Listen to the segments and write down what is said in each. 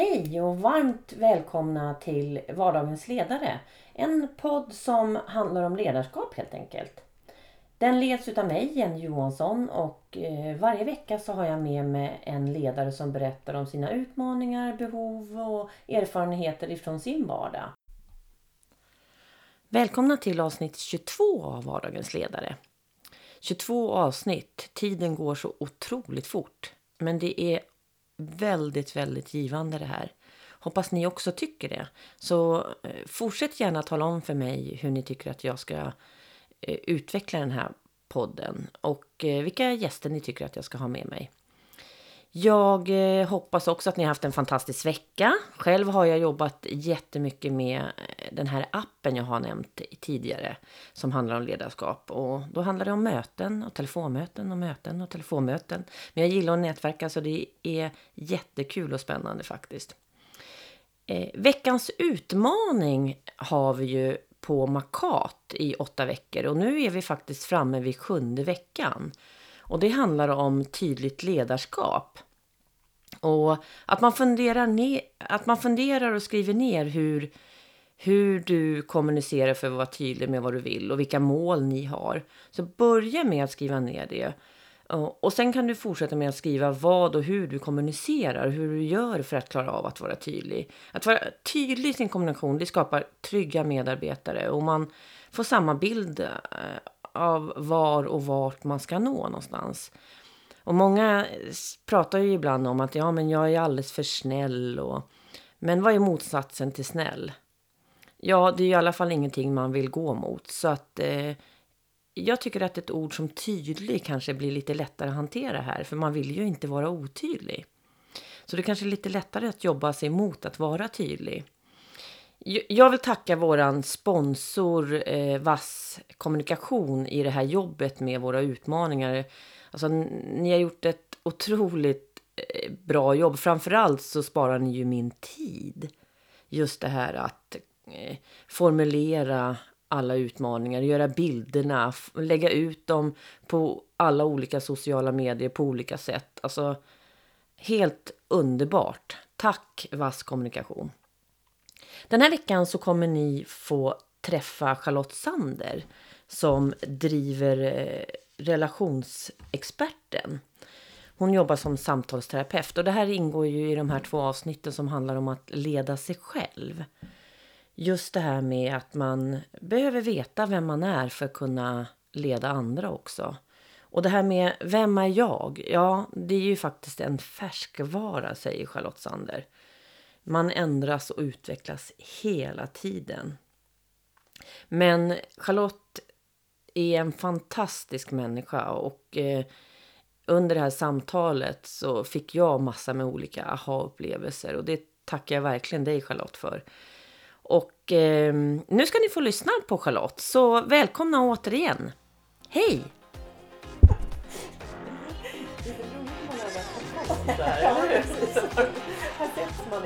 Hej och varmt välkomna till Vardagens ledare. En podd som handlar om ledarskap helt enkelt. Den leds utav mig, Jenny Johansson och eh, varje vecka så har jag med mig en ledare som berättar om sina utmaningar, behov och erfarenheter ifrån sin vardag. Välkomna till avsnitt 22 av Vardagens ledare. 22 avsnitt, tiden går så otroligt fort. Men det är väldigt, väldigt givande det här. Hoppas ni också tycker det. Så eh, fortsätt gärna tala om för mig hur ni tycker att jag ska eh, utveckla den här podden och eh, vilka gäster ni tycker att jag ska ha med mig. Jag eh, hoppas också att ni har haft en fantastisk vecka. Själv har jag jobbat jättemycket med eh, den här appen jag har nämnt tidigare som handlar om ledarskap. Och då handlar det om möten och telefonmöten och möten och telefonmöten. Men jag gillar att nätverka så det är jättekul och spännande faktiskt. Eh, veckans utmaning har vi ju på Makat i åtta veckor och nu är vi faktiskt framme vid sjunde veckan. Och det handlar om tydligt ledarskap. Och att man funderar, ner, att man funderar och skriver ner hur, hur du kommunicerar för att vara tydlig med vad du vill och vilka mål ni har. Så börja med att skriva ner det. Och sen kan du fortsätta med att skriva vad och hur du kommunicerar, hur du gör för att klara av att vara tydlig. Att vara tydlig i sin kommunikation, det skapar trygga medarbetare och man får samma bild eh, av var och vart man ska nå någonstans. Och många pratar ju ibland om att ja, men jag är alldeles för snäll. Och, men vad är motsatsen till snäll? Ja, det är i alla fall ingenting man vill gå mot. Så att eh, jag tycker att ett ord som tydlig kanske blir lite lättare att hantera här. För man vill ju inte vara otydlig. Så det kanske är lite lättare att jobba sig mot att vara tydlig. Jag vill tacka våran sponsor eh, Vass Kommunikation i det här jobbet med våra utmaningar. Alltså, ni har gjort ett otroligt eh, bra jobb. Framförallt så sparar ni ju min tid. Just det här att eh, formulera alla utmaningar, göra bilderna, lägga ut dem på alla olika sociala medier på olika sätt. Alltså helt underbart. Tack Vass kommunikation. Den här veckan så kommer ni få träffa Charlotte Sander som driver eh, relationsexperten. Hon jobbar som samtalsterapeut och det här ingår ju i de här två avsnitten som handlar om att leda sig själv. Just det här med att man behöver veta vem man är för att kunna leda andra också. Och det här med vem är jag? Ja, det är ju faktiskt en färskvara, säger Charlotte Sander. Man ändras och utvecklas hela tiden. Men Charlotte är en fantastisk människa och eh, under det här samtalet så fick jag massa med olika aha-upplevelser och det tackar jag verkligen dig Charlotte för. Och eh, nu ska ni få lyssna på Charlotte, så välkomna återigen. Hej!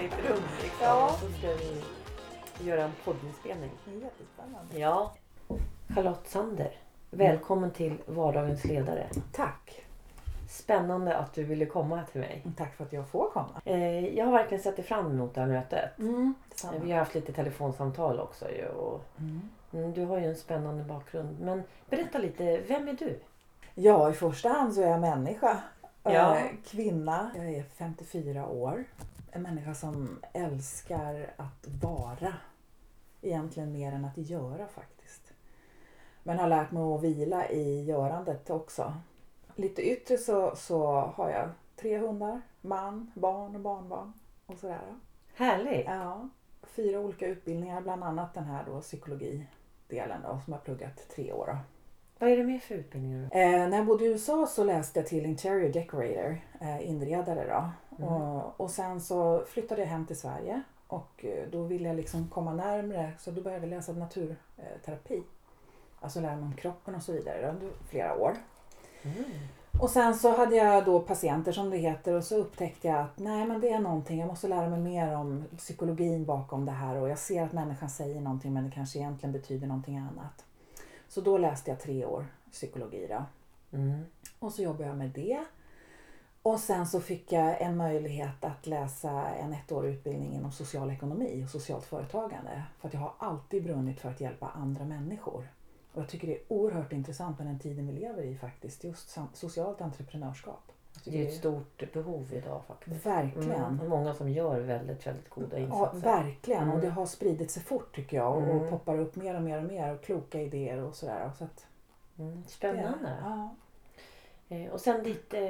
Ett rum liksom, ja. och så ska vi göra en poddinspelning. Jättespännande. Ja. Charlotte Sander, välkommen till Vardagens ledare. Tack. Spännande att du ville komma till mig. Tack för att jag får komma. Eh, jag har verkligen sett fram emot det här mötet. Mm, vi har haft lite telefonsamtal också. Ju, och, mm. mm. Du har ju en spännande bakgrund. Men berätta lite, vem är du? Ja, i första hand så är jag människa. Ja. Eh, kvinna. Jag är 54 år. En människa som älskar att vara. Egentligen mer än att göra faktiskt. Men har lärt mig att vila i görandet också. Lite yttre så, så har jag tre hundar, man, barn och barnbarn och sådär. Härligt! Ja. Fyra olika utbildningar, bland annat den här då psykologidelen då, som jag har pluggat tre år. Då. Vad är det mer för utbildningar? Eh, när jag bodde i USA så läste jag till interior decorator, eh, inredare då. Mm. Och, och sen så flyttade jag hem till Sverige och eh, då ville jag liksom komma närmre så då började jag läsa naturterapi. Alltså lära mig om kroppen och så vidare under flera år. Mm. Och sen så hade jag då patienter som det heter och så upptäckte jag att nej men det är någonting, jag måste lära mig mer om psykologin bakom det här och jag ser att människan säger någonting men det kanske egentligen betyder någonting annat. Så då läste jag tre år psykologi då. Mm. Och så jobbade jag med det. Och sen så fick jag en möjlighet att läsa en ettårig utbildning inom social ekonomi och socialt företagande. För att jag har alltid brunnit för att hjälpa andra människor. Och jag tycker det är oerhört intressant med den tiden vi lever i faktiskt. Just socialt entreprenörskap. Det är ett stort behov idag faktiskt. Verkligen. Mm. Många som gör väldigt, väldigt goda insatser. Ja, verkligen. Mm. Och det har spridit sig fort tycker jag. Och, Mm. poppar upp mer och mer och mer. Och kloka idéer och sådär. Så att, Mm. Spännande. Ja. Eh, Och sen ditt, eh,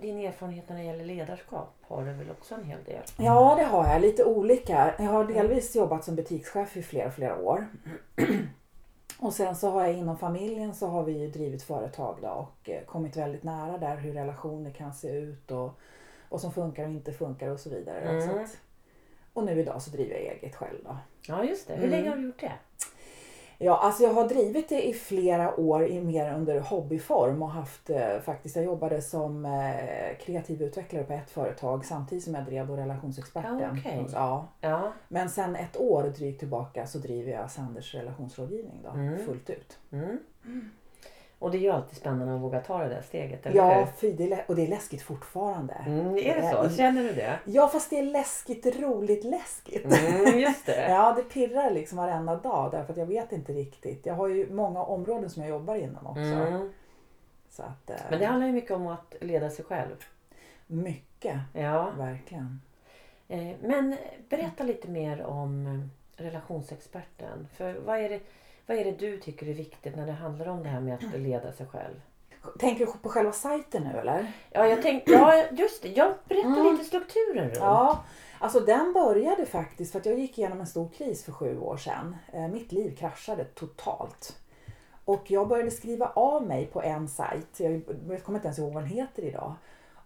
din erfarenhet när det gäller ledarskap har du väl också en hel del? ja, det har jag. Lite olika. Jag har delvis jobbat som butikschef i flera, flera år. Och sen så har jag inom familjen så har vi ju drivit företag då och eh, kommit väldigt nära där hur relationer kan se ut och vad som funkar och inte funkar och så vidare. Mm. Så att, och nu idag så driver jag eget själv då. Ja just det. Hur Mm. länge har du gjort det? Ja, alltså jag har drivit det i flera år i mer under hobbyform och haft eh, faktiskt, jag jobbade som eh, kreativ utvecklare på ett företag samtidigt som jag drev då relationsexperten. Ja, okej. Ja, Ja. men sen ett år drygt tillbaka så driver jag Sanders relationsrådgivning då, Mm. fullt ut. Mm. Och det är ju alltid spännande att våga ta det där steget, eller Ja, fy, det är och det är läskigt fortfarande. Mm, är det så? Eh, Känner du det? Ja, fast det är läskigt, roligt läskigt. Mm, just det. Ja, det pirrar liksom varenda dag därför att jag vet inte riktigt. Jag har ju många områden som jag jobbar inom också. Mm. Så att, eh, Men det handlar ju mycket om att leda sig själv. Mycket, Ja. verkligen. Eh, Men berätta lite mer om eh, relationsexperten. För vad är, det, vad är det du tycker är viktigt när det handlar om det här med att leda sig själv? Tänker du på själva sajten nu eller? Ja, jag tänkte, ja just det. Jag berättar Mm. lite strukturen runt. Ja, alltså den började faktiskt för att jag gick igenom en stor kris för sju år sedan. Eh, Mitt liv kraschade totalt. Och jag började skriva av mig på en sajt, jag jag kommer inte ens ihåg vad den heter idag.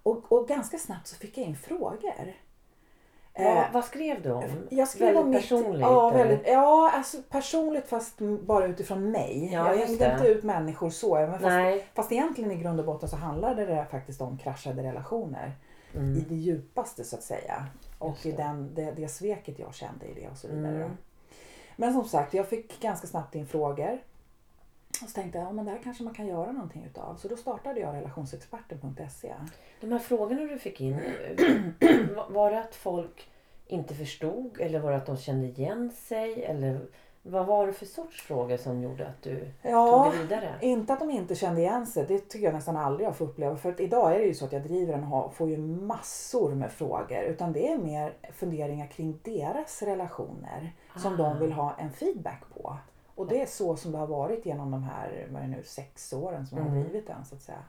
Och, och ganska snabbt så fick jag in frågor. Vad, Eh, vad skrev du om? Jag skrev väldigt om mitt, personligt? Ja, väldigt, ja alltså personligt fast bara utifrån mig. Ja, jag hängde inte ut människor så. även Fast, Nej. fast egentligen i grund och botten så handlade det faktiskt om kraschade relationer. I Mm. det djupaste så att säga. Och i den, det, det sveket jag kände i det och så vidare. Mm. Men som sagt, jag fick ganska snabbt in frågor. Och så tänkte jag, ja men det här kanske man kan göra någonting utav. Så då startade jag relationsexperten.se. De här frågorna du fick in, var- det att folk inte förstod eller var det att de kände igen sig? Eller vad var det för sorts frågor som gjorde att du Ja, tog det vidare? Inte att de inte kände igen sig, det tycker jag nästan aldrig jag får uppleva. För att idag är det ju så att jag driver den och får ju massor med frågor. Utan det är mer funderingar kring deras relationer som Ah. de vill ha en feedback på. Och det är så som det har varit genom de här, vad är det nu, sex åren som jag har Mm. drivit den så att säga.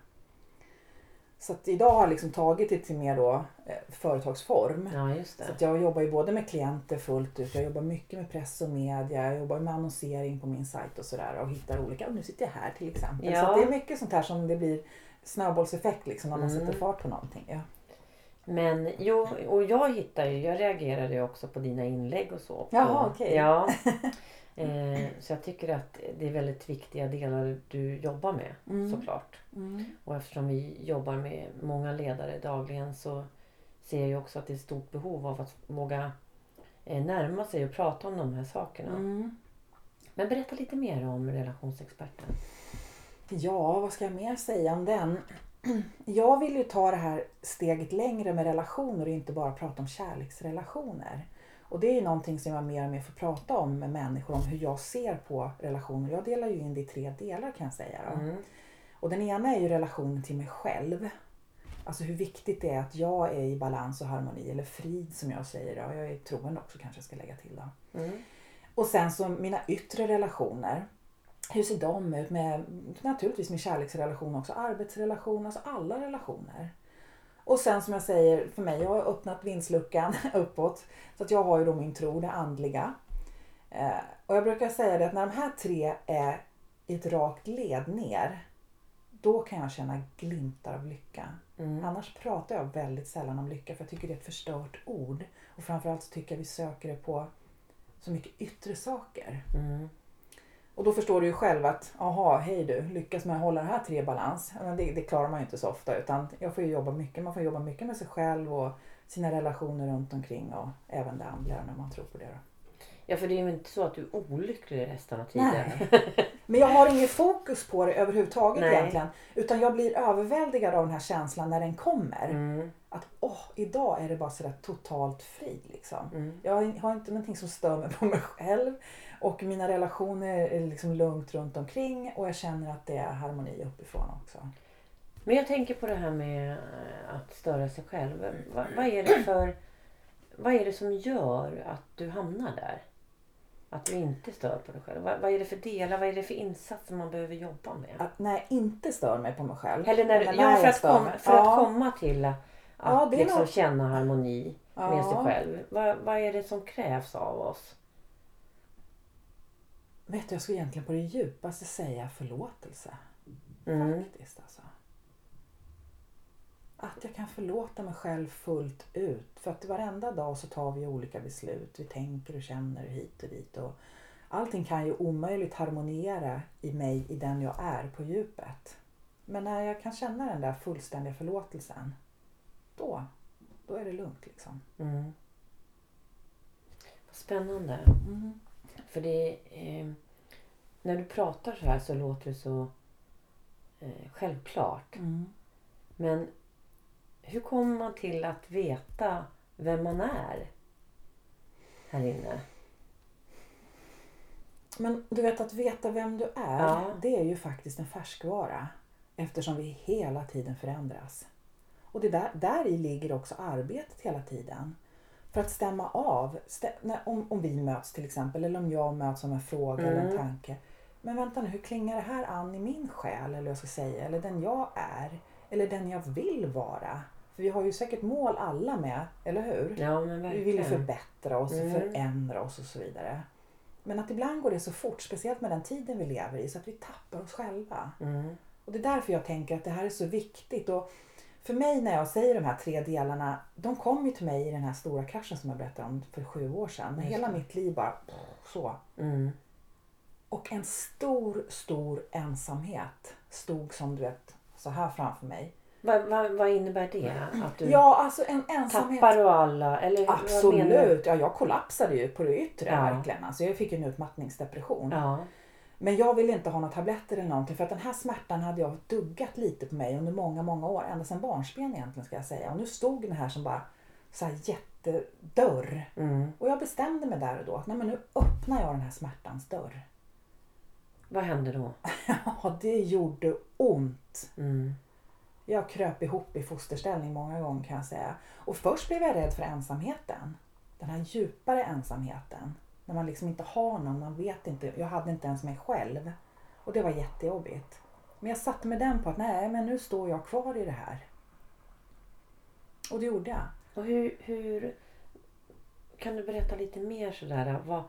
Så att idag har jag liksom tagit det till mer då, eh, företagsform. Ja, Så att jag jobbar ju både med klienter fullt ut, jag jobbar mycket med press och media, jag jobbar med annonsering på min sajt och sådär och hittar olika, och nu sitter jag här till exempel. Ja. Så det är mycket sånt här som det blir snöbollseffekt liksom när man Mm. sätter fart på någonting. Ja. Men jo, och jag hittar ju, jag reagerade ju också på dina inlägg och så. Jaha, okej. Ja. Eh, så jag tycker att det är väldigt viktiga delar du jobbar med Mm. såklart. Mm. Och eftersom vi jobbar med många ledare dagligen så ser jag också att det är ett stort behov av att våga eh, närma sig och prata om de här sakerna. Mm. Men berätta lite mer om relationsexperten. Ja, vad ska jag mer säga om den? Jag vill ju ta det här steget längre med relationer och inte bara prata om kärleksrelationer. Och det är ju någonting som jag mer och mer får prata om med människor, om hur jag ser på relationer. Jag delar ju in det i tre delar kan jag säga. Mm. Och den ena är ju relationen till mig själv. Alltså hur viktigt det är att jag är i balans och harmoni, eller frid som jag säger. Då. Jag är troende också kanske jag ska lägga till. Då. Mm. Och sen så mina yttre relationer. Hur ser de ut? Med, naturligtvis min kärleksrelation också, arbetsrelation, alltså alla relationer. Och sen som jag säger, för mig, jag har öppnat vindsluckan uppåt. Så att jag har ju då min tro, det andliga. Eh, och jag brukar säga det att när de här tre är i ett rakt led ner, då kan jag känna glimtar av lycka. Mm. Annars pratar jag väldigt sällan om lycka för jag tycker det är ett förstört ord. Och framförallt så tycker jag vi söker det på så mycket yttre saker. Mm. Och då förstår du ju själv att, aha, hej du, lyckas man hålla det här tre balans? Men det, det klarar man ju inte så ofta utan jag får jobba mycket, man får jobba mycket med sig själv och sina relationer runt omkring och även det andliga när man tror på det. Då. Ja, för det är ju inte så att du är olycklig resten av tiden. Nej. Men jag har ingen fokus på det överhuvudtaget Nej. egentligen. Utan jag blir överväldigad av den här känslan när den kommer. Mm. Att åh, idag är det bara sådär totalt fri liksom. Mm. Jag har- inte någonting som stör mig på mig själv. Och mina relationer är liksom lugnt runt omkring och jag känner att det är harmoni uppifrån också. Men jag tänker på det här med eh, att störa sig själv. Va, vad är det för... Vad är det som gör att du hamnar där? Att du inte stör på dig själv. Va, vad är det för delar, vad är det för insatser man behöver jobba med? Att när jag inte stör mig på mig själv. Eller när, men ja, för, att, stör kom, mig. för att Ja. komma till att Ja, liksom nog- känna harmoni med Ja. sig själv. Vad, vad är det som krävs av oss? Vet du, jag skulle egentligen på det djupaste säga förlåtelse. Mm. Faktiskt alltså. Att jag kan förlåta mig själv fullt ut. För att varenda dag så tar vi olika beslut. Vi tänker och känner hit och dit. Och allting kan ju omöjligt harmoniera i mig, i den jag är på djupet. Men när jag kan känna den där fullständiga förlåtelsen. Då, då är det lugnt liksom. Mm. Vad spännande. Mm. För det eh, När du pratar så här så låter det så eh, självklart. Mm. Men hur kommer man till att veta vem man är här inne? Men du vet att veta vem du är, Ja. det är ju faktiskt en färskvara. Eftersom vi hela tiden förändras. Och det där, där i ligger också arbetet hela tiden. För att stämma av, stä, när, om, om vi möts till exempel, eller om jag möts av en fråga eller en Mm. tanke. Men vänta nu, hur klingar det här an i min själ, eller jag ska säga, eller den jag är, eller den jag vill vara? För vi har ju säkert mål alla med, eller hur? Ja men Vi verkligen. vill ju förbättra oss, Mm. förändra oss och så vidare. Men att ibland går det så fort, speciellt med den tiden vi lever i, så att vi tappar oss själva. Mm. Och det är därför jag tänker att det här är så viktigt. Och för mig när jag säger de här tre delarna, de kom ju till mig i den här stora kraschen som jag berättade om för sju år sedan. När hela mitt liv bara så. Mm. Och en stor, stor ensamhet stod som du vet så här framför mig. Vad, vad, vad innebär det? Att du Ja, alltså en ensamhet. tappar du alla? Eller? Absolut. Ja, jag kollapsade ju på det yttre Ja. verkligen. Alltså, jag fick en utmattningsdepression. Ja. Men jag ville inte ha några tabletter eller någonting för att den här smärtan hade jag duggat lite på mig under många, många år. Ända sedan barnsben egentligen ska jag säga. Och nu stod den här som bara så här jättedörr. Mm. Och jag bestämde mig där och då att nej, men nu öppnar jag den här smärtans dörr. Vad händer då? Ja, det gjorde ont. Mm. Jag kröp ihop i fosterställning många gånger kan jag säga. Och först blev jag rädd för ensamheten. Den här djupare ensamheten. När man liksom inte har någon, man vet inte. Jag hade inte ens mig själv. Och det var jättejobbigt. Men jag satte med den på att nej, men nu står jag kvar i det här. Och det gjorde jag. Och hur, hur kan du berätta lite mer sådär? Vad,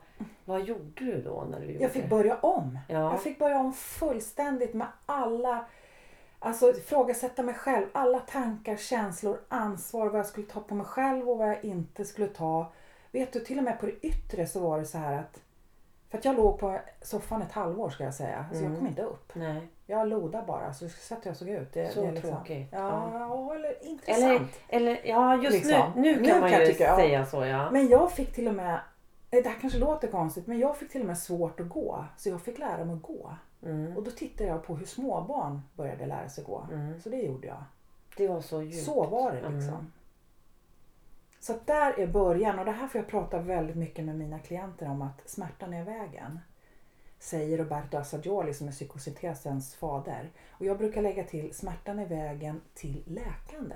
vad gjorde du då när du gjorde Jag fick börja om. Ja. Jag fick börja om fullständigt med alla, alltså ifrågasätta mig själv. Alla tankar, känslor, ansvar, vad jag skulle ta på mig själv och vad jag inte skulle ta. Vet du, till och med på det yttre så var det så här att, för att jag låg på soffan ett halvår ska jag säga, så jag Mm. kom inte upp. Nej. Jag lodade bara, så så att jag såg ut. Det, Så det är liksom, tråkigt. Ja, Ja. eller Eller, intressant. eller ja, just Liksom. nu, nu kan Nu man kan jag ju tycka, ja. säga så ja. Men jag fick till och med, det här kanske låter konstigt, men jag fick till och med svårt att gå. Så jag fick lära mig att gå. Mm. Och då tittade jag på hur småbarn började lära sig gå. Mm. Så det gjorde jag. Det var så djupt. Så var det liksom. Mm. Så där är början och det här får jag prata väldigt mycket med mina klienter om att smärtan är vägen. Säger Roberto Assagioli som är psykosyntesens fader. Och jag brukar lägga till smärtan är vägen till läkande.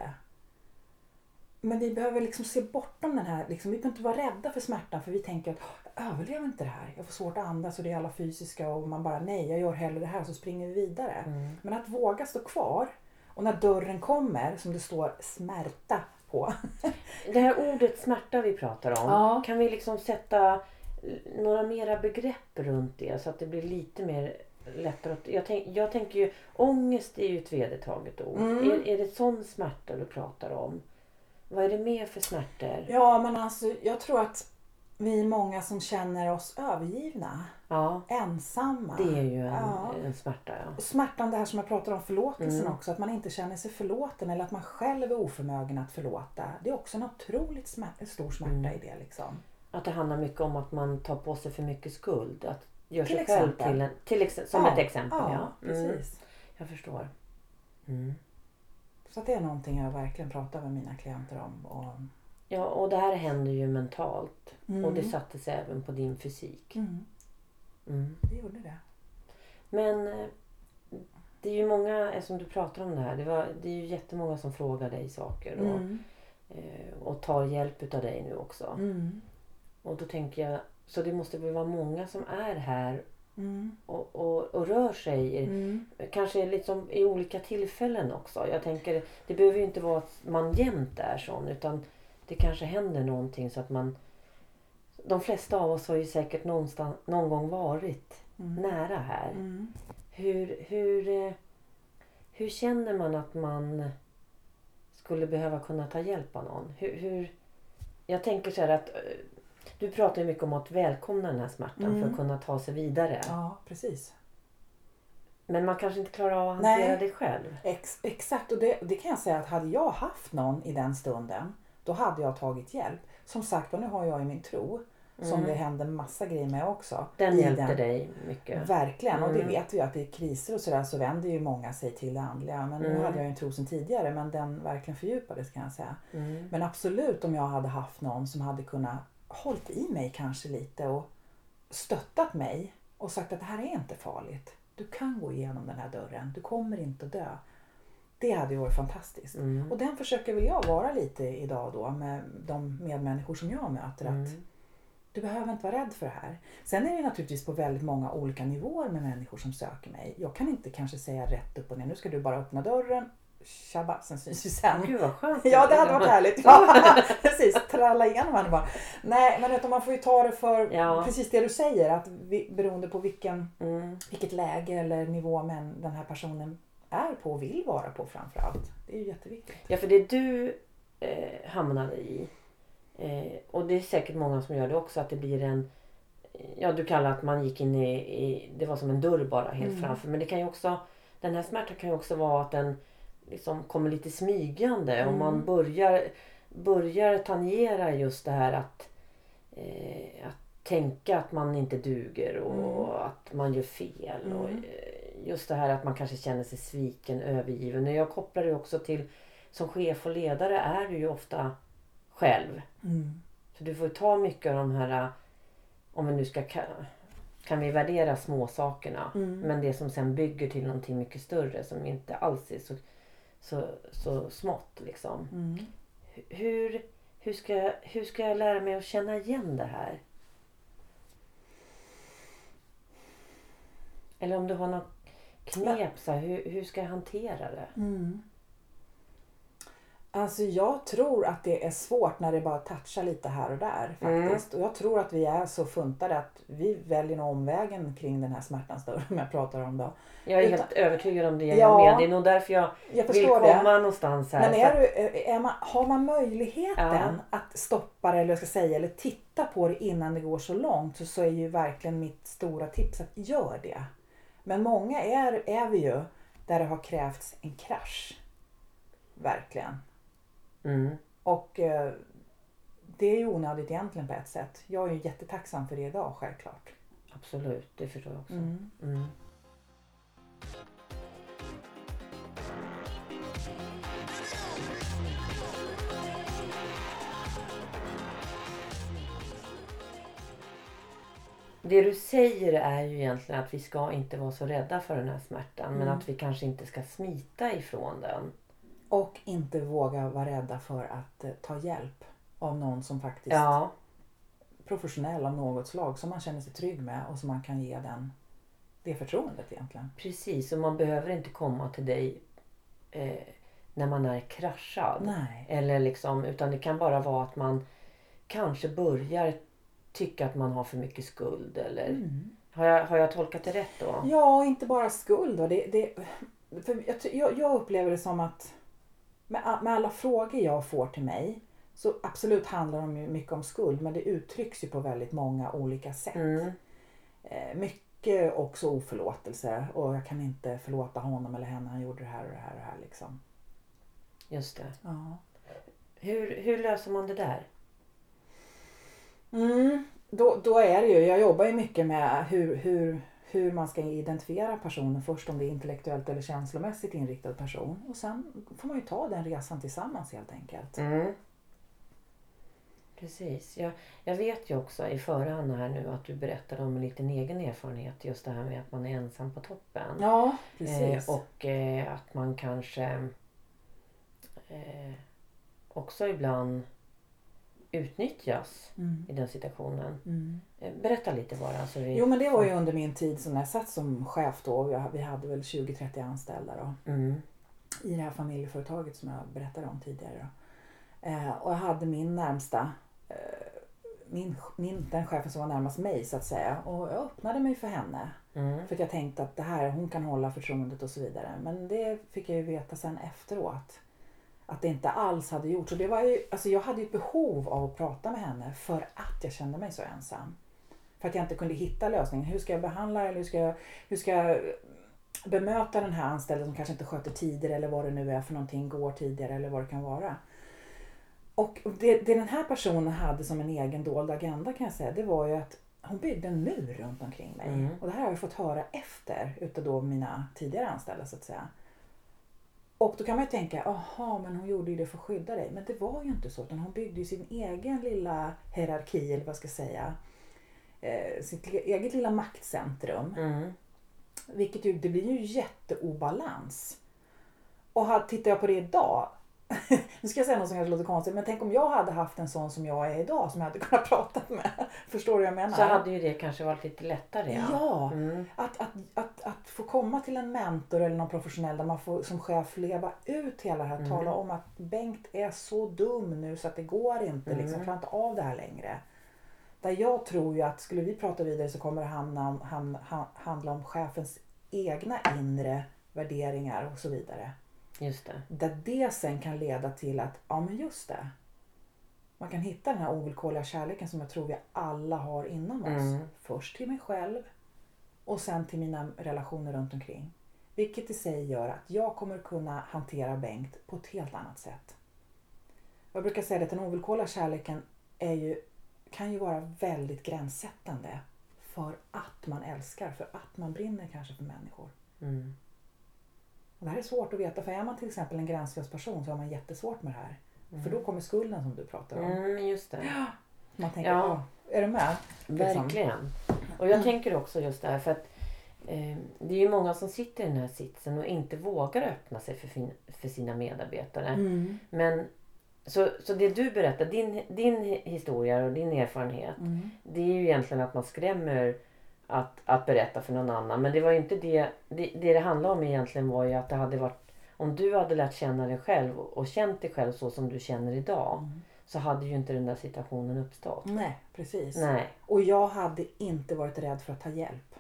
Men vi behöver liksom se bortom den här, liksom, vi behöver inte vara rädda för smärtan för vi tänker att "Åh, jag överlever inte det här. Jag får svårt att andas och det är alla fysiska och man bara nej, jag gör hellre det här så springer vi vidare. Mm. Men att våga stå kvar och när dörren kommer som det står smärta på. Det här ordet smärta vi pratar om. Ja. Kan vi liksom sätta några mera begrepp runt det så att det blir lite mer lättare att... Jag, tänk, jag tänker ju ångest är ju ett vedertaget ord. Mm. Är, är det sån smärta du pratar om? Vad är det mer för smärtor? Ja men alltså jag tror att vi är många som känner oss övergivna, Ja, ensamma. det är ju en, Ja. en smärta. Ja. Smärtan det här som jag pratar om förlåtelsen Mm. också, att man inte känner sig förlåten eller att man själv är oförmögen att förlåta. Det är också en otroligt smär- stor smärta Mm. i det liksom. Att det handlar mycket om att man tar på sig för mycket skuld. Att gör Till sig själv exempel. till en, till ex, som Ja, ett exempel. Ja, Ja, Mm, precis. jag förstår. Mm. Så det är någonting jag verkligen pratar med mina klienter om. Och, Ja, och det här händer ju mentalt. Mm. Och det satte sig även på din fysik. mm, Mm. det gjorde det. Men eh, det är ju många, eftersom du pratar om det här, det, var, det är ju jättemånga som frågar dig saker och, Mm, eh, och tar hjälp utav dig nu också. mm, Och då tänker jag, så det måste väl vara många som är här mm, och, och, och rör sig mm, kanske liksom i olika tillfällen också. Jag tänker, det behöver ju inte vara att man jämt är sån utan det kanske händer någonting så att man de flesta av oss har ju säkert någonstans, någon gång varit mm, nära här. mm. Hur, hur, eh, hur känner man att man skulle behöva kunna ta hjälp av någon? Hur, hur, jag tänker så här att eh, du pratar ju mycket om att välkomna den här smärtan för Mm. att kunna ta sig vidare. Ja, precis. Men man kanske inte klarar av att hantera Nej. det själv. Ex, exakt, och det, det kan jag säga att hade jag haft någon i den stunden, då hade jag tagit hjälp. Som sagt och nu har jag ju min tro, som Mm. det händer massa grejer med också. Den hjälpte dig mycket. Verkligen, och det Mm. vet vi ju att i kriser och sådär så vänder ju många sig till det andliga. Men nu Mm. hade jag ju en tro sedan tidigare men den verkligen fördjupades kan jag säga. Mm. Men absolut om jag hade haft någon som hade kunnat hållit i mig kanske lite och stöttat mig och sagt att det här är inte farligt. Du kan gå igenom den här dörren, du kommer inte att dö. Det hade ju varit fantastiskt. Mm. Och den försöker väl jag vara lite idag då med de medmänniskor som jag möter. Att Mm. du behöver inte vara rädd för det här. Sen är det naturligtvis på väldigt många olika nivåer med människor som söker mig. Jag kan inte kanske säga rätt upp och ner, nu ska du bara öppna dörren, tjabba, sen syns vi sen. Gud vad skönt. Ja, det hade varit härligt. Ja, precis, tralla igenom henne bara. Nej, men utan man får ju ta det för Ja. precis det du säger. Att vi, beroende på vilken, Mm. vilket läge eller nivå men den här personen är på och vill vara på framför allt. Det är ju jätteviktigt. Ja, för det du eh, hamnade i eh, och det är säkert många som gör det också att det blir en Ja, du kallar att man gick in i, i det var som en dörr bara helt Mm. framför. Men det kan ju också den här smärtan kan ju också vara att den liksom kommer lite smygande och Mm. man börjar, börjar tangera just det här att, eh, att tänka att man inte duger och att man gör fel. Och, Mm. eh, just det här att man kanske känner sig sviken, övergiven. Och jag kopplar det också till som chef och ledare är du ju ofta själv. Mm. Så du får ta mycket av de här, om vi nu ska ka- kan vi värdera små sakerna. Mm. Men det som sen bygger till någonting mycket större som inte alls är så, så, så smått. Liksom. Mm. Hur, hur, ska, jag- hur ska jag lära mig att känna igen det här? Eller om du har något knep, så här, hur, hur ska jag hantera det? Mm. Alltså jag tror att det är svårt när det bara touchar lite här och där faktiskt. Och jag tror att vi är så funtade att vi väljer nog omvägen kring den här smärtans dörr som jag pratar om då. Jag är Utan- helt övertygad om det. Jag Ja. med. Det är nog därför jag Jag vill komma det. någonstans här. Men är att- du, är man, har man möjligheten Ja. att stoppa det eller, jag ska säga, eller titta på det innan det går så långt så, så är ju verkligen mitt stora tips att gör det. Men många är, är vi ju där det har krävts en krasch. Verkligen. Mm. Och eh, det är ju onödigt egentligen på ett sätt. Jag är ju jättetacksam för det idag självklart. Absolut, det förstår jag också. Mm. Mm. Det du säger är ju egentligen att vi ska inte vara så rädda för den här smärtan men Mm. att vi kanske inte ska smita ifrån den. Och inte våga vara rädda för att eh, ta hjälp av någon som faktiskt Ja, professionell av något slag som man känner sig trygg med och som man kan ge den, det förtroendet egentligen. precis. Och man behöver inte komma till dig eh, när man är kraschad. Nej. Eller liksom, utan det kan bara vara att man kanske börjar tycka att man har för mycket skuld. Eller, Mm. har, jag, har jag tolkat det rätt då? Ja, och inte bara skuld. va. Det, det, för jag, ty- jag, jag upplever det som att med, med alla frågor jag får till mig så absolut handlar de ju mycket om skuld men det uttrycks ju på väldigt många olika sätt. Mm. Eh, mycket också oförlåtelse och jag kan inte förlåta honom eller henne, han gjorde det här och det här och det här liksom. Just det. Ja. Hur, hur löser man det där? Mm. då, då är det ju, jag jobbar ju mycket med hur, hur, hur man ska identifiera personen först om det är intellektuellt eller känslomässigt inriktad person. Och sen får man ju ta den resan tillsammans helt enkelt. Mm. Precis. Jag, jag vet ju också i förhand här nu att du berättade om en liten egen erfarenhet. Just det här med att man är ensam på toppen. Ja, precis. Eh, och eh, att man kanske eh, också ibland utnyttjas Mm. i den situationen. Mm. Eh, berätta lite bara. Så vi... Jo men det var ju under min tid som jag satt som chef då. Vi hade väl 20-30 anställda då. Mm. i det här familjeföretaget som jag berättade om tidigare. Eh, och jag hade min närmsta, eh, min, min, den chefen som var närmast mig så att säga. Och jag öppnade mig för henne. Mm. För att jag tänkte att det här, hon kan hålla förtroendet och så vidare. Men det fick jag ju veta sen efteråt. Att det inte alls hade gjort. Så det var ju, alltså jag hade ju ett behov av att prata med henne för att jag kände mig så ensam. För att jag inte kunde hitta lösningen. Hur ska jag behandla eller hur ska jag, hur ska jag bemöta den här anställda som kanske inte sköter tider eller vad det nu är för någonting, går tidigare eller vad det kan vara. Och det, det den här personen hade som en egen dold agenda kan jag säga, det var ju att hon byggde en mur runt omkring mig. Mm. Och det här har jag fått höra efter utav då mina tidigare anställda så att säga. Och då kan man ju tänka, aha men hon gjorde ju det för att skydda dig. Men det var ju inte så. Utan hon byggde ju sin egen lilla hierarki, eller vad jag ska säga. Eh, sitt eget lilla maktcentrum. Mm. Vilket ju, det blir ju jätteobalans. Och här, tittar jag på det idag. nu ska jag säga något som kanske låter konstigt. Men tänk om jag hade haft en sån som jag är idag. Som jag hade kunnat prata med. Förstår du vad jag menar? Så hade ju det kanske varit lite lättare. Ja. Ja, Mm. att, att, att, att få komma till en mentor eller någon professionell där man får som chef leva ut hela det här. Mm. Tala om att Bengt är så dum nu så att det går inte. Liksom, Mm. jag klarar inte av det här längre. Där jag tror ju att skulle vi prata vidare så kommer det hamna ham, ha, handla om chefens egna inre värderingar och så vidare. Just det. Där det sen kan leda till att, ja men just det. Man kan hitta den här ovillkorliga kärleken som jag tror vi alla har inom oss. Mm. Först till mig själv och sen till mina relationer runt omkring. Vilket i sig gör att jag kommer kunna hantera Bengt på ett helt annat sätt. Jag brukar säga att den ovillkorliga kärleken är ju, kan ju vara väldigt gränssättande. För att man älskar, för att man brinner kanske för människor. Mm. Och det här är svårt att veta för är man till exempel en gränslös person så har man jättesvårt med det här. För då kommer skulden som du pratar om. Mm, just det. Man tänker, Ja. är du med? Liksom. Verkligen. Och jag tänker också just det här för att eh, det är ju många som sitter i den här sitsen och inte vågar öppna sig för, fin, för sina medarbetare. Mm. Men så, så det du berättar, din, din historia och din erfarenhet. Mm. Det är ju egentligen att man skrämmer att, att berätta för någon annan. Men det var ju inte det, det. Det det handlade om egentligen var ju att det hade varit om du hade lärt känna dig själv och känt dig själv så som du känner idag. Mm. Så hade ju inte den där situationen uppstått. Nej, precis. Nej, Och jag hade inte varit rädd för att ta hjälp av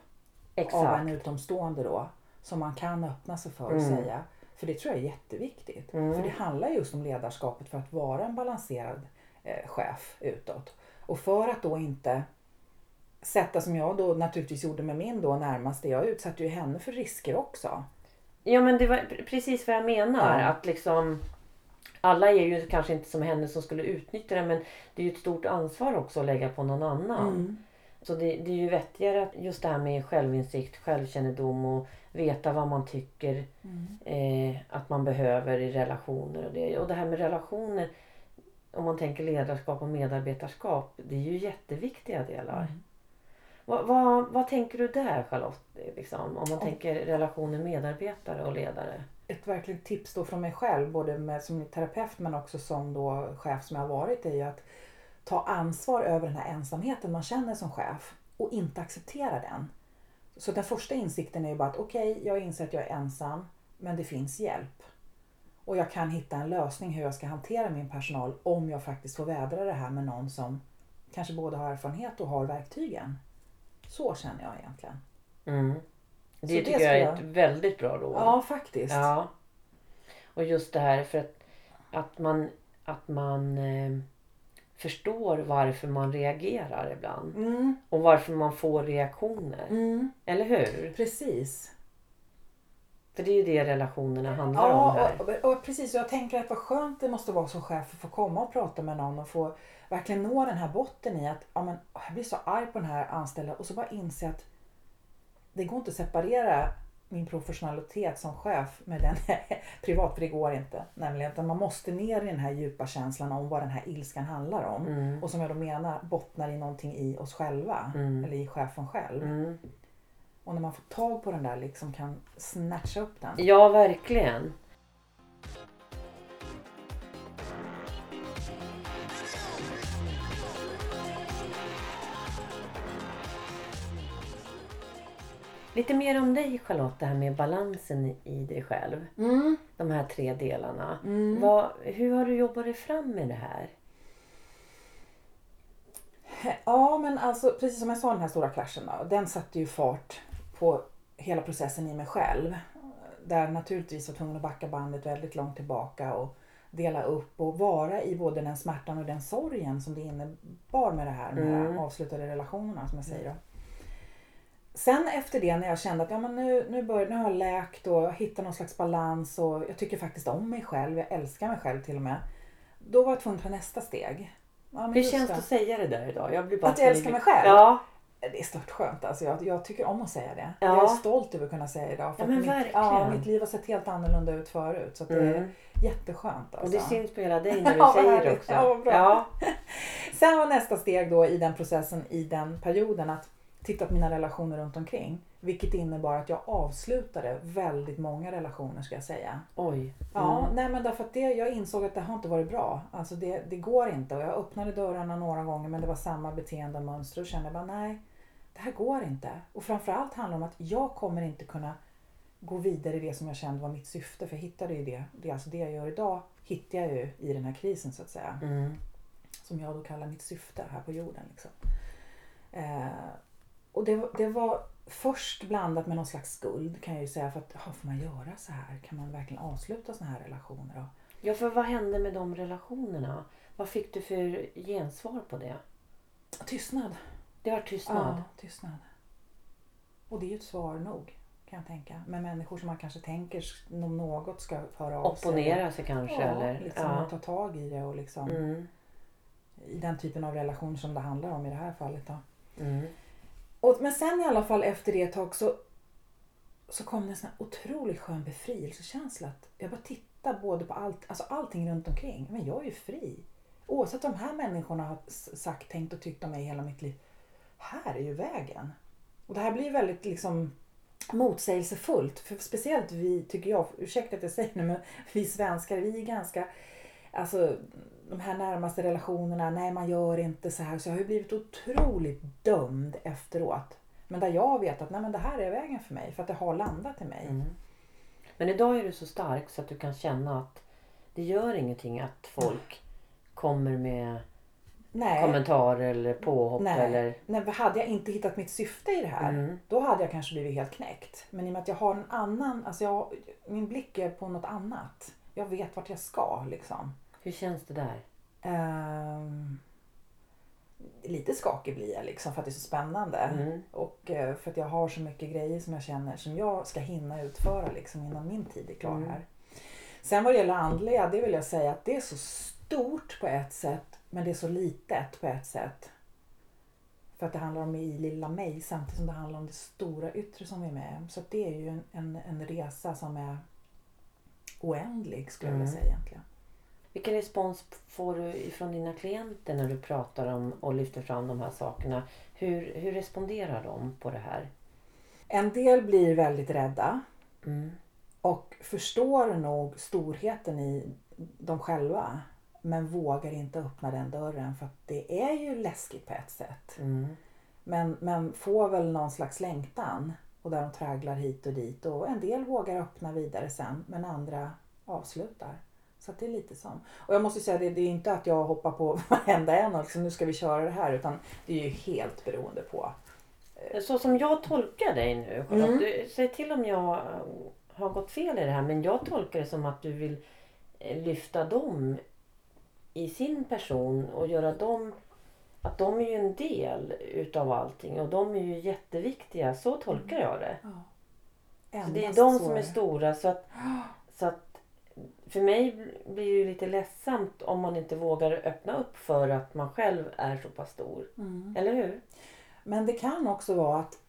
exakt. en utomstående då. Som man kan öppna sig för och Mm. säga. För det tror jag är jätteviktigt. Mm. För det handlar just om ledarskapet för att vara en balanserad eh, chef utåt. Och för att då inte sätta som jag då naturligtvis gjorde med min då närmaste. Jag utsatte ju henne för risker också. Ja men det var pre- precis vad jag menar. Ja. Att liksom alla är ju kanske inte som henne som skulle utnyttja det men det är ju ett stort ansvar också att lägga på någon annan. Mm. Så det, det är ju vettigare att just det här med självinsikt, självkännedom och veta vad man tycker Mm. eh, att man behöver i relationer. Och det, och det här med relationer, om man tänker ledarskap och medarbetarskap, det är ju jätteviktiga delar. Mm. Vad, vad, vad tänker du där Charlotte? Liksom, om man Om- tänker relationer medarbetare och ledare? ett verkligen tips då från mig själv, både med, som terapeut men också som då chef som jag har varit, är ju att ta ansvar över den här ensamheten man känner som chef och inte acceptera den. Så den första insikten är ju bara att okej, jag inser att jag är ensam, men det finns hjälp. Och jag kan hitta en lösning hur jag ska hantera min personal om jag faktiskt får vädra det här med någon som kanske både har erfarenhet och har verktygen. Så känner jag egentligen. Mm. Det Så tycker det jag är ett väldigt bra råd. Ja, faktiskt. Ja. Och just det här för att, att man, att man eh, förstår varför man reagerar ibland. Mm, Och varför man får reaktioner. mm, Eller hur? precis. För det är ju det relationerna handlar om Ja, här. och, och, precis. Och jag tänker att vad skönt det måste vara som chef att få komma och prata med någon och få verkligen nå den här botten i att ja, men, jag blir så arg på den här anställda och så bara inse att det går inte att separera min professionalitet som chef med den privat, för det går inte. Nämligen att man måste ner i den här djupa känslan om vad den här ilskan handlar om. Mm. Och som jag då menar bottnar i någonting i oss själva. Mm. Eller i chefen själv. Mm. Och när man får tag på den där liksom kan snatcha upp den. Ja, verkligen. Lite mer om dig Charlotte, det här med balansen i- dig själv. Mm. De här tre delarna. Mm. Vad, hur har du jobbat dig fram med det här? Ja, men alltså precis som jag sa den här stora kraschen då, den satte ju fart på hela processen i mig själv. Där naturligtvis var tvungen att backa bandet väldigt långt tillbaka och dela upp och vara i både den smärtan och den sorgen som det innebar med det här med Mm. de avslutade relationerna som jag säger då. Sen efter det när jag kände att ja, men nu, nu, bör, nu har jag läkt och hittat någon slags balans och jag tycker faktiskt om mig själv, jag älskar mig själv till och med. Då var jag tvungen att ta nästa steg. Ja, Hur känns det att säga det där idag? Jag blir bara Att jag älskar mig själv? Ja, Det är stört skönt. Alltså jag, jag tycker om att säga det. Ja. Jag är stolt över att kunna säga det idag. För Ja, men mitt, verkligen. ja, mitt liv har sett helt annorlunda ut förut. Så det är Mm. jätteskönt. Alltså. och det syns på hela dig när du Ja, säger det också. Ja, bra. Ja. Sen var nästa steg då i den processen, i den perioden, att titta på mina relationer runt omkring. Vilket innebar att jag avslutade väldigt många relationer ska jag säga. Oj. Ja, Mm. nej men därför att det, jag insåg att det har inte varit bra. Alltså det, det går inte. Och jag öppnade dörrarna några gånger men det var samma beteende och mönster och kände bara nej, det här går inte. Och framförallt handlar det om att jag kommer inte kunna gå vidare i det som jag kände var mitt syfte. För jag hittade ju det, det är alltså det jag gör idag, hittar jag ju i den här krisen så att säga. Mm. Som jag då kallar mitt syfte här på jorden. Liksom. Eh, och det, var- det var först blandat med någon slags skuld kan jag ju säga. För att, ja, får man göra så här? Kan man verkligen avsluta såna här relationer? då? Ja, för vad hände med de relationerna? Vad fick du för gensvar på det? Tystnad. Det var tystnad. Ja, tystnad. Och det är ju ett svar nog kan jag tänka. Med människor som man kanske tänker om något ska höra av sig. Opponera sig kanske? Ja, eller? liksom ja. ta tag i det och liksom Mm. i den typen av relation som det handlar om i det här fallet. Då. Mm. Och, men sen i alla fall efter det ett tag så, så kom det en sån här otroligt skön befrielsekänsla. Att jag bara tittade både på allt, alltså allting runt omkring. Men jag är ju fri. Oavsett vad de här människorna har sagt, tänkt och tyckt om mig hela mitt liv. Här är ju vägen. Och det här blir väldigt liksom motsägelsefullt. För speciellt vi, tycker jag, ursäkta att jag säger det, men vi svenskar, vi är ganska Alltså de här närmaste relationerna, nej man gör inte så här. Så jag har ju blivit otroligt dömd efteråt. Men där jag vet att nej, men det här är vägen för mig. För att det har landat i mig. Mm. Men idag är du så stark så att du kan känna att det gör ingenting att folk kommer med Nej, kommentarer eller påhopp nej. eller... nej, men hade jag inte hittat mitt syfte i det här. Mm. Då hade jag kanske blivit helt knäckt. Men i och med att jag har en annan, alltså jag, min blick är på något annat. Jag vet vart jag ska liksom. Hur känns det där? Ehm, lite skakig blir jag liksom för att det är så spännande. Mm. Och eh, för att jag har så mycket grejer som jag känner som jag ska hinna utföra liksom innan min tid är klar Mm. här. Sen vad det gäller andliga, det vill jag säga att det är så stort på ett sätt men det är så litet på ett sätt. För att det handlar om i lilla mig samtidigt som det handlar om det stora yttre som vi är med. Så det är ju en, en, en resa som är oändlig skulle jag vilja Mm. säga egentligen. Vilken respons får du ifrån dina klienter när du pratar om och lyfter fram de här sakerna? Hur, hur responderar de på det här? En del blir väldigt rädda Mm. och förstår nog storheten i dem själva men vågar inte öppna den dörren för att det är ju läskigt på ett sätt. Mm. Men, men får väl någon slags längtan och där de tragglar hit och dit och en del vågar öppna vidare sen men andra avslutar. Så att det är lite som. Och jag måste säga det, det är inte att jag hoppar på varenda en och liksom, nu ska vi köra det här utan det är ju helt beroende på. Så som jag tolkar dig nu, Charlotte, Mm. du, säg till om jag eh, har gått fel i det här, men jag tolkar det som att du vill eh, lyfta dem i sin person och göra dem att de är ju en del utav allting och de är ju jätteviktiga. Så tolkar jag det. Ja. Så det är de som är stora. Så att, så att för mig blir det ju lite ledsamt om man inte vågar öppna upp för att man själv är så pass stor. Mm. Eller hur? Men det kan också vara att,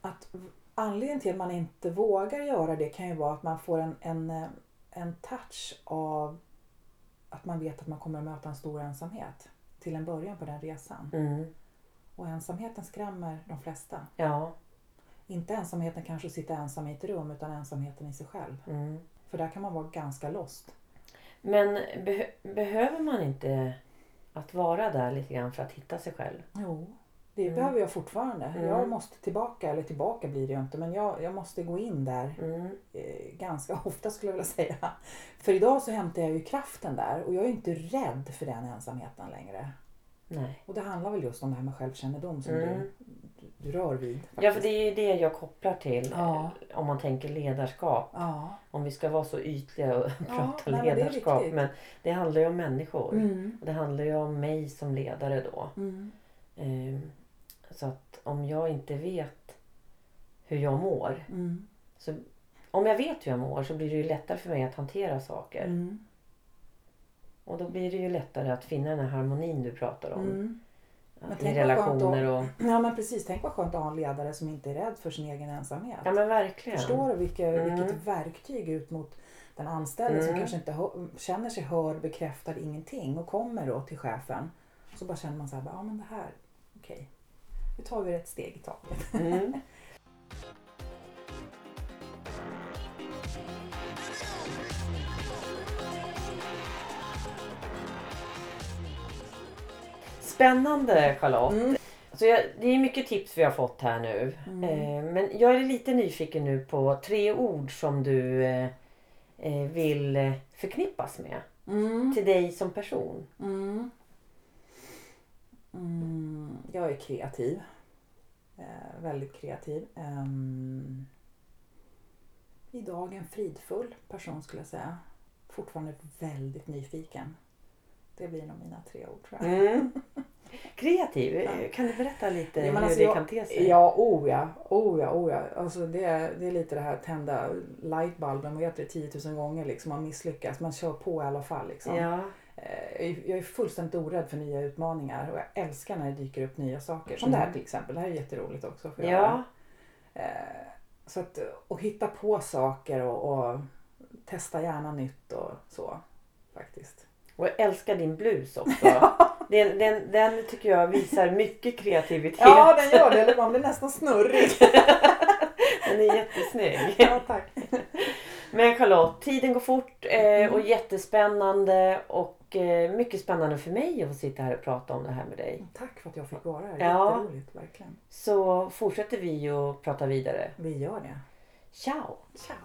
att anledningen till att man inte vågar göra det kan ju vara att man får en, en, eh, en touch av att man vet att man kommer att möta en stor ensamhet till en början på den resan. Mm. Och ensamheten skrämmer de flesta. Ja. Inte ensamheten kanske att sitta ensam i ett rum utan ensamheten i sig själv. Mm. För där kan man vara ganska lost. Men be- behöver man inte att vara där lite grann för att hitta sig själv? Jo, det Mm. behöver jag fortfarande. Mm. Jag måste tillbaka, eller tillbaka blir det ju inte, men jag, jag måste gå in där Mm. eh, ganska ofta skulle jag vilja säga. För idag så hämtar jag ju kraften där och jag är inte rädd för den ensamheten längre. Nej. Och det handlar väl just om det här med självkännedom som Mm. du, du rör vid. Ja, för faktiskt. det är ju det jag kopplar till. Ja. eh, Om man tänker ledarskap. Ja. Om vi ska vara så ytliga och prata men det är ledarskap. viktigt. Men det handlar ju om människor. Mm. Det handlar ju om mig som ledare då. Mm. Så att om jag inte vet hur jag mår. Mm. Så om jag vet hur jag mår så blir det ju lättare för mig att hantera saker. Mm. Och då blir det ju lättare att finna den här harmonin du pratar om. Mm. I relationer och... Ja men precis, tänk vad skönt att ha en ledare som inte är rädd för sin egen ensamhet. Ja men verkligen. Förstår du vilka, Mm. vilket verktyg ut mot den anställde som Mm. kanske inte hör, känner sig hörd, bekräftad, ingenting och kommer då till chefen. Så bara känner man så här, ja men det här, okej. Nu tar vi ett steg i taget. Mm. Spännande Charlotte. Mm. Så jag, det är mycket tips vi har fått här nu. Mm. Eh, men jag är lite nyfiken nu på tre ord som du eh, eh, vill förknippas med. Mm. Till dig som person. Mm. Mm. Jag är kreativ. Eh, väldigt kreativ. Ehm, idag en fridfull person skulle jag säga. Fortfarande väldigt nyfiken. Det blir nog mina tre ord tror jag. Mm. Kreativ, eh, kan du berätta lite Ja, hur alltså det jag- kan te sig? Ja, oh ja. Oh ja, oh ja. Alltså det, är, det är lite det här tända lightbulben, vad heter det, 10 000 gånger liksom. Man misslyckas, man kör på i alla fall liksom. Ja. Eh, Jag är fullständigt orädd för nya utmaningar och jag älskar när det dyker upp nya saker. Som det här Mm. till exempel. Det här är jätteroligt också. För ja. Eh, Så att, och hitta på saker och, och testa gärna nytt och så. Faktiskt. Och jag älskar din blus också. Den, den, den tycker jag visar mycket kreativitet. Ja, den gör det. Eller man blir nästan snurrig. Den är jättesnygg. Ja, tack. Men Charlotte, tiden går fort eh, Mm. och jättespännande och eh, mycket spännande för mig att få sitta här och prata om det här med dig. Tack för att jag fick vara här. Ja. Verkligen. Så fortsätter vi att prata vidare. Vi gör det. Ciao! Ciao.